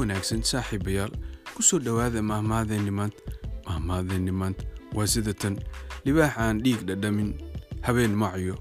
wanaagsan saaxiibayaal ku soo dhowaada mahmaadeenni maanta mahmaadeenni maanta waa sida tan libaax aan dhiig dhadhamin habeen macyo